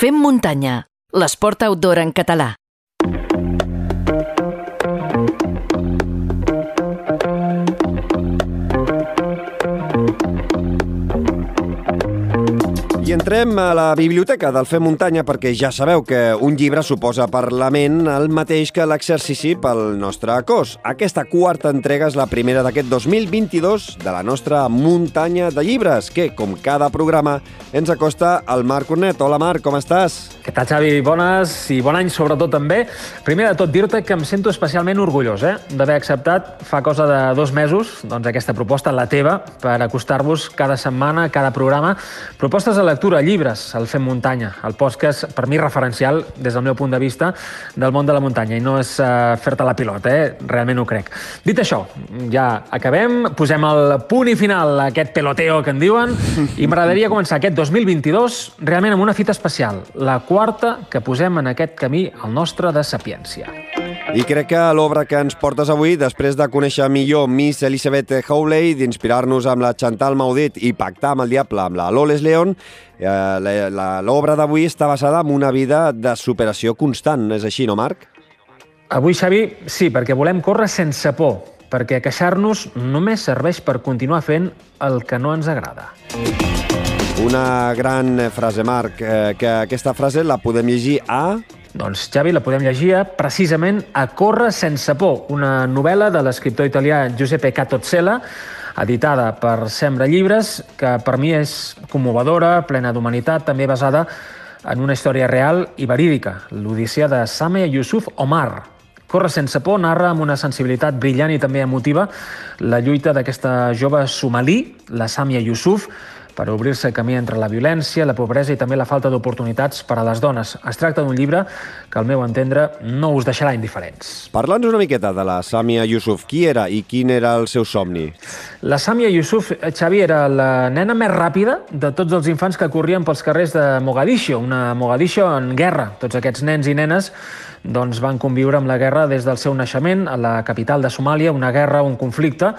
Fem muntanya, l'esport outdoor en català. I entrem a la biblioteca del Fem Muntanya perquè ja sabeu que un llibre suposa per la ment el mateix que l'exercici pel nostre cos. Aquesta quarta entrega és la primera d'aquest 2022 de la nostra muntanya de llibres, que, com cada programa, ens acosta al Marc Cornet. Hola, Marc, com estàs? Què tal, Xavi? Bones i bon any, sobretot, també. Primer de tot, dir-te que em sento especialment orgullós eh, d'haver acceptat fa cosa de dos mesos doncs, aquesta proposta, la teva, per acostar-vos cada setmana, cada programa, propostes de lectura, llibres, el Fem Muntanya, el podcast, per mi, referencial, des del meu punt de vista, del món de la muntanya. I no és uh, fer-te la pilota, eh? realment ho crec. Dit això, ja acabem, posem el punt i final a aquest peloteo que en diuen, i m'agradaria començar aquest 2022 realment amb una fita especial, la quarta que posem en aquest camí al nostre de sapiència. I crec que l'obra que ens portes avui, després de conèixer millor Miss Elizabeth Howley, d'inspirar-nos amb la Chantal Maudit i pactar amb el diable amb la Loles Leon, eh, l'obra d'avui està basada en una vida de superació constant. És així, no, Marc? Avui, Xavi, sí, perquè volem córrer sense por, perquè queixar-nos només serveix per continuar fent el que no ens agrada. Una gran frase, Marc, eh, que aquesta frase la podem llegir a... Doncs, Xavi, la podem llegir precisament a Corre sense por, una novel·la de l'escriptor italià Giuseppe Catozzella, editada per Sembra Llibres, que per mi és commovedora, plena d'humanitat, també basada en una història real i verídica, l'odissea de Sameh Yusuf Omar, Corre sense por narra amb una sensibilitat brillant i també emotiva la lluita d'aquesta jove somalí, la Samia Yusuf, per obrir-se camí entre la violència, la pobresa i també la falta d'oportunitats per a les dones. Es tracta d'un llibre que, al meu entendre, no us deixarà indiferents. Parla'ns una miqueta de la Samia Yusuf. Qui era i quin era el seu somni? La Samia Yusuf, Xavi, era la nena més ràpida de tots els infants que corrien pels carrers de Mogadiscio, una Mogadiscio en guerra. Tots aquests nens i nenes doncs, van conviure amb la guerra des del seu naixement a la capital de Somàlia, una guerra, un conflicte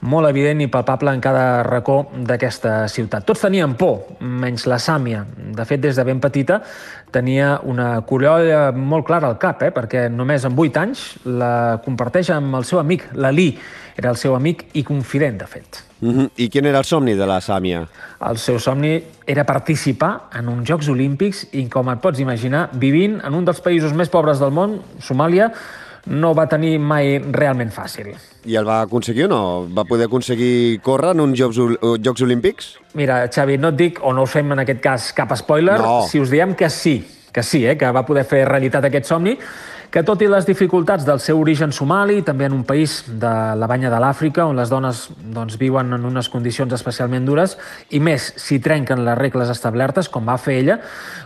molt evident i palpable en cada racó d'aquesta ciutat. Tots tenien por, menys la Sàmia. De fet, des de ben petita tenia una curiolla molt clara al cap, eh? perquè només amb 8 anys la comparteix amb el seu amic, l'Ali. Era el seu amic i confident, de fet. Mm -hmm. I quin era el somni de la Sàmia? El seu somni era participar en uns Jocs Olímpics i, com et pots imaginar, vivint en un dels països més pobres del món, Somàlia, no va tenir mai realment fàcil. I el va aconseguir o no? Va poder aconseguir córrer en uns Jocs, Jocs Olímpics? Mira, Xavi, no et dic, o no us fem en aquest cas cap spoiler, no. si us diem que sí, que sí, eh, que va poder fer realitat aquest somni, que tot i les dificultats del seu origen somali, també en un país de la banya de l'Àfrica, on les dones doncs, viuen en unes condicions especialment dures, i més si trenquen les regles establertes, com va fer ella,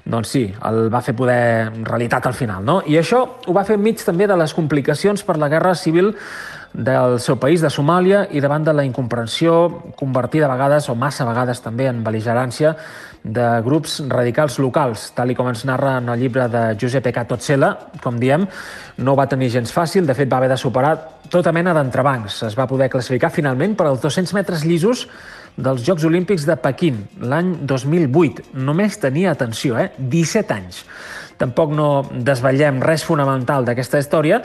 doncs sí, el va fer poder realitat al final. No? I això ho va fer enmig també de les complicacions per la guerra civil del seu país, de Somàlia, i davant de la incomprensió convertida a vegades, o massa vegades també, en beligerància de grups radicals locals, tal i com ens narra en el llibre de Giuseppe Catozzella, com diem, no va tenir gens fàcil, de fet va haver de superar tota mena d'entrebancs. Es va poder classificar finalment per als 200 metres llisos dels Jocs Olímpics de Pequín, l'any 2008. Només tenia, atenció, eh, 17 anys. Tampoc no desvetllem res fonamental d'aquesta història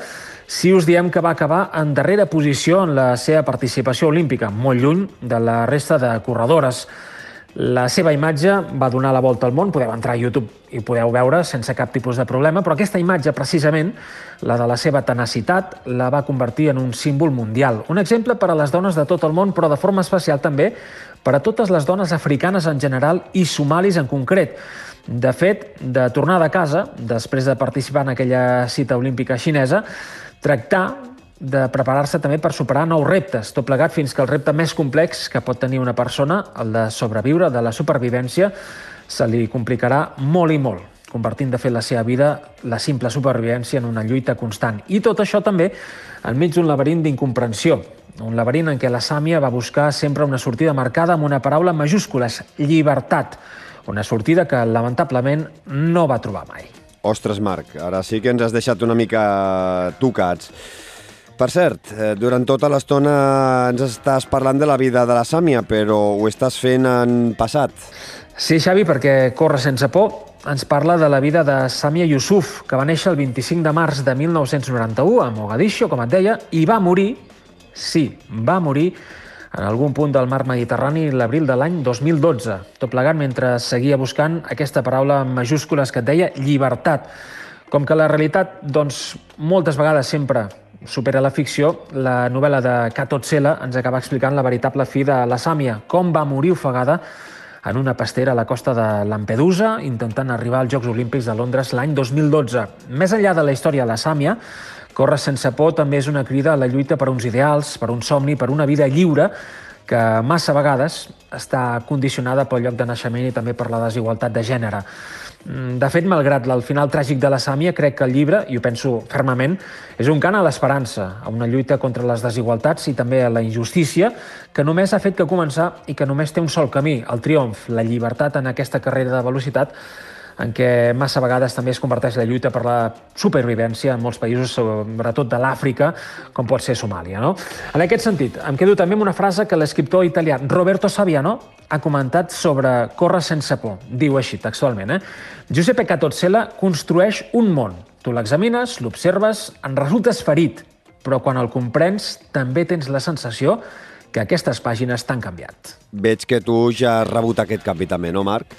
si us diem que va acabar en darrera posició en la seva participació olímpica, molt lluny de la resta de corredores. La seva imatge va donar la volta al món, podeu entrar a YouTube i podeu veure sense cap tipus de problema, però aquesta imatge, precisament, la de la seva tenacitat, la va convertir en un símbol mundial. Un exemple per a les dones de tot el món, però de forma especial també per a totes les dones africanes en general i somalis en concret. De fet, de tornada a casa, després de participar en aquella cita olímpica xinesa, tractar de preparar-se també per superar nous reptes, tot plegat fins que el repte més complex que pot tenir una persona, el de sobreviure, de la supervivència, se li complicarà molt i molt, convertint de fet la seva vida, la simple supervivència, en una lluita constant. I tot això també enmig d'un laberint d'incomprensió, un laberint en què la Sàmia va buscar sempre una sortida marcada amb una paraula en majúscules, llibertat, una sortida que lamentablement no va trobar mai. Ostres, Marc, ara sí que ens has deixat una mica tocats. Per cert, eh, durant tota l'estona ens estàs parlant de la vida de la Sàmia, però ho estàs fent en passat. Sí, Xavi, perquè Corre sense por ens parla de la vida de Samia Yusuf, que va néixer el 25 de març de 1991 a Mogadiscio, com et deia, i va morir, sí, va morir en algun punt del mar Mediterrani l'abril de l'any 2012, tot plegat mentre seguia buscant aquesta paraula en majúscules que et deia llibertat. Com que la realitat, doncs, moltes vegades sempre supera la ficció, la novel·la de Cato Tsela ens acaba explicant la veritable fi de la Sàmia, com va morir ofegada en una pastera a la costa de Lampedusa, intentant arribar als Jocs Olímpics de Londres l'any 2012. Més enllà de la història de la Sàmia, Córrer sense por també és una crida a la lluita per uns ideals, per un somni, per una vida lliure, que massa vegades està condicionada pel lloc de naixement i també per la desigualtat de gènere. Mm, de fet, malgrat el final tràgic de la Sàmia, crec que el llibre, i ho penso fermament, és un cant a l'esperança, a una lluita contra les desigualtats i també a la injustícia, que només ha fet que començar i que només té un sol camí, el triomf, la llibertat en aquesta carrera de velocitat en què massa vegades també es converteix la lluita per la supervivència en molts països, sobretot de l'Àfrica, com pot ser Somàlia. No? En aquest sentit, em quedo també amb una frase que l'escriptor italià Roberto Saviano ha comentat sobre Corre sense por. Diu així, textualment, eh? Giuseppe Catozzella construeix un món. Tu l'examines, l'observes, en resultes ferit, però quan el comprens també tens la sensació que aquestes pàgines t'han canviat. Veig que tu ja has rebut aquest canvi també, no, Marc?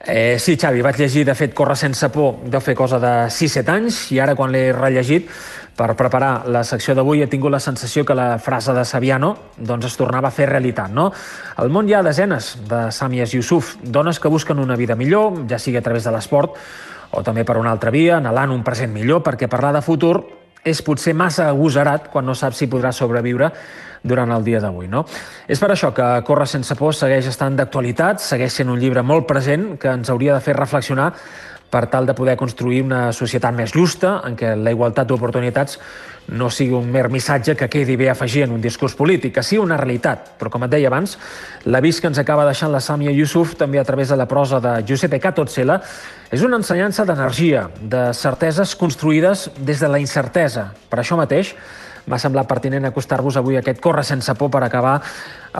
Eh, sí, Xavi, vaig llegir, de fet, Corre sense por, deu fer cosa de 6-7 anys, i ara quan l'he rellegit per preparar la secció d'avui he tingut la sensació que la frase de Saviano doncs, es tornava a fer realitat. No? Al món hi ha desenes de Sàmies Yusuf, dones que busquen una vida millor, ja sigui a través de l'esport o també per una altra via, anhelant un present millor, perquè parlar de futur és potser massa agosarat quan no saps si podrà sobreviure durant el dia d'avui. No? És per això que Corre sense por segueix estant d'actualitat, segueix sent un llibre molt present que ens hauria de fer reflexionar per tal de poder construir una societat més justa, en què la igualtat d'oportunitats no sigui un mer missatge que quedi bé afegir en un discurs polític, que sigui una realitat. Però, com et deia abans, l'avís que ens acaba deixant la Sàmia Yusuf, també a través de la prosa de Giuseppe Catozzela, és una ensenyança d'energia, de certeses construïdes des de la incertesa. Per això mateix, m'ha semblat pertinent acostar-vos avui a aquest Corre sense por per acabar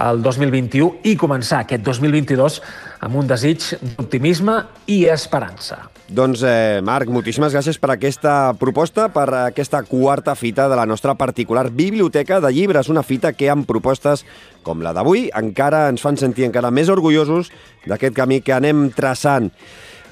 el 2021 i començar aquest 2022 amb un desig d'optimisme i esperança. Doncs, eh, Marc, moltíssimes gràcies per aquesta proposta, per aquesta quarta fita de la nostra particular biblioteca de llibres, una fita que amb propostes com la d'avui encara ens fan sentir encara més orgullosos d'aquest camí que anem traçant.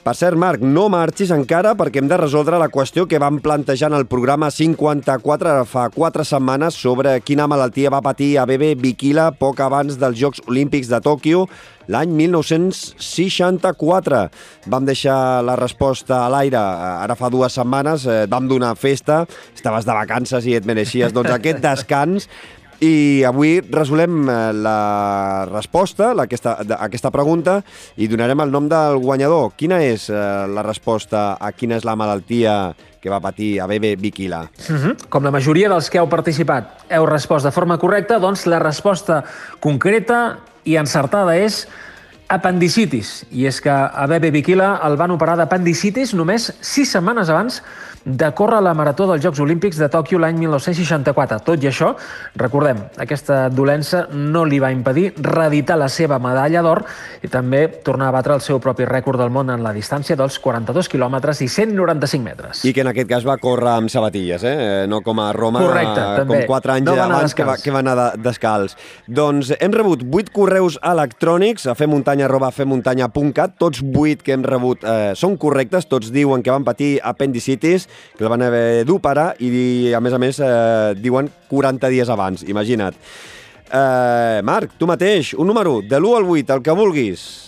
Per cert, Marc, no marxis encara perquè hem de resoldre la qüestió que vam plantejar en el programa 54 fa 4 setmanes sobre quina malaltia va patir a Bebe Bikila poc abans dels Jocs Olímpics de Tòquio l'any 1964. Vam deixar la resposta a l'aire ara fa dues setmanes, eh, vam donar festa, estaves de vacances i et mereixies doncs, aquest descans i avui resolem eh, la resposta a aquesta, aquesta pregunta i donarem el nom del guanyador. Quina és eh, la resposta a quina és la malaltia que va patir a Bebe Bikila? Mhm. -huh. Com la majoria dels que heu participat heu respost de forma correcta, doncs la resposta concreta i encertada és apendicitis. I és que a Bebe Bikila el van operar d'apendicitis només sis setmanes abans de córrer la marató dels Jocs Olímpics de Tòquio l'any 1964. Tot i això, recordem, aquesta dolença no li va impedir reeditar la seva medalla d'or i també tornar a batre el seu propi rècord del món en la distància dels 42 quilòmetres i 195 metres. I que en aquest cas va córrer amb sabatilles, eh? no com a Roma, Correcte, també. com 4 anys no abans que va, que va anar descalç. Doncs hem rebut 8 correus electrònics a femmuntanya.cat, tots 8 que hem rebut eh, són correctes, tots diuen que van patir apendicitis que el van haver d'operar i, a més a més, eh, diuen 40 dies abans, imagina't. Eh, Marc, tu mateix, un número, de l'1 al 8, el que vulguis.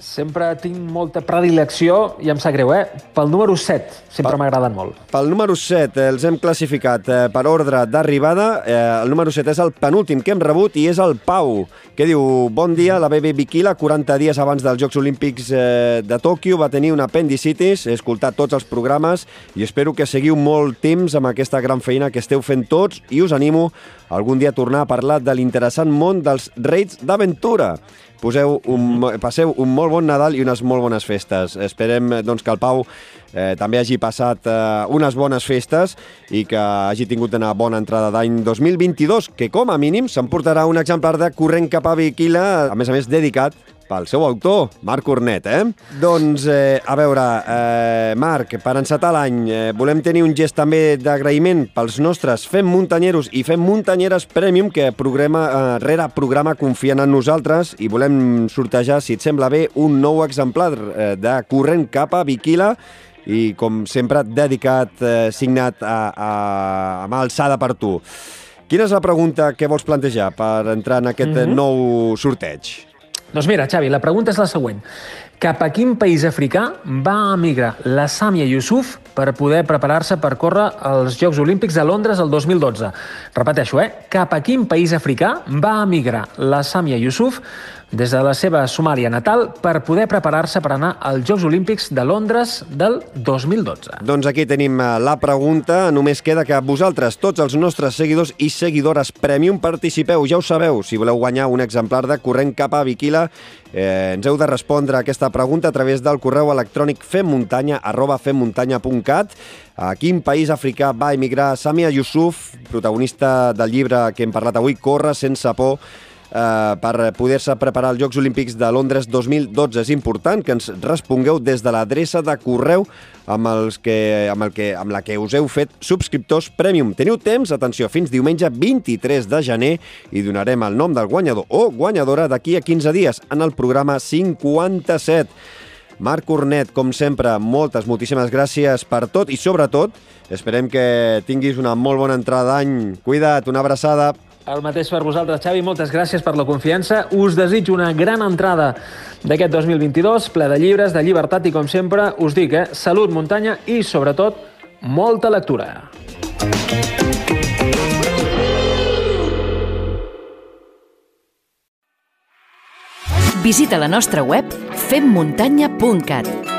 Sempre tinc molta predilecció, i em sap greu, eh? Pel número 7, sempre m'agraden molt. Pel número 7 els hem classificat eh, per ordre d'arribada. Eh, el número 7 és el penúltim que hem rebut i és el Pau, que diu Bon dia, la bebè Bikila, 40 dies abans dels Jocs Olímpics eh, de Tòquio va tenir una apendicitis, he escoltat tots els programes i espero que seguiu molt temps amb aquesta gran feina que esteu fent tots i us animo algun dia a tornar a parlar de l'interessant món dels reis d'aventura poseu un, passeu un molt bon Nadal i unes molt bones festes. Esperem doncs, que el Pau eh, també hagi passat eh, unes bones festes i que hagi tingut una bona entrada d'any 2022, que com a mínim s'emportarà un exemplar de Corrent cap a Viquila, a més a més dedicat pel seu autor, Marc Cornet, eh? Doncs, eh, a veure, eh, Marc, per encetar l'any, eh, volem tenir un gest també d'agraïment pels nostres Fem Muntanyeros i Fem Muntanyeres Premium, que programa, eh, rere programa confien en nosaltres i volem sortejar, si et sembla bé, un nou exemplar eh, de Corrent cap a Viquila i, com sempre, dedicat, eh, signat a, a, a mà alçada per tu. Quina és la pregunta que vols plantejar per entrar en aquest mm -hmm. nou sorteig? Doncs mira, Xavi, la pregunta és la següent. Cap a quin país africà va emigrar la Sàmia Yusuf per poder preparar-se per córrer als Jocs Olímpics de Londres el 2012? Repeteixo, eh? Cap a quin país africà va emigrar la Sàmia Yusuf des de la seva Somàlia natal per poder preparar-se per anar als Jocs Olímpics de Londres del 2012. Doncs aquí tenim eh, la pregunta. Només queda que vosaltres, tots els nostres seguidors i seguidores Premium, participeu. Ja ho sabeu, si voleu guanyar un exemplar de Corrent cap a Viquila, eh, ens heu de respondre a aquesta pregunta a través del correu electrònic femmuntanya arroba femmuntanya.cat. A quin país africà va emigrar Samia Yusuf, protagonista del llibre que hem parlat avui, Corre sense por, eh, per poder-se preparar els Jocs Olímpics de Londres 2012. És important que ens respongueu des de l'adreça de correu amb, els que, amb, el que, amb la que us heu fet subscriptors Premium. Teniu temps, atenció, fins diumenge 23 de gener i donarem el nom del guanyador o guanyadora d'aquí a 15 dies en el programa 57. Marc Cornet, com sempre, moltes, moltíssimes gràcies per tot i, sobretot, esperem que tinguis una molt bona entrada d'any. Cuida't, una abraçada. El mateix per vosaltres, Xavi. Moltes gràcies per la confiança. Us desitjo una gran entrada d'aquest 2022, ple de llibres, de llibertat i, com sempre, us dic, eh, salut, muntanya i, sobretot, molta lectura. Visita la nostra web femmuntanya.cat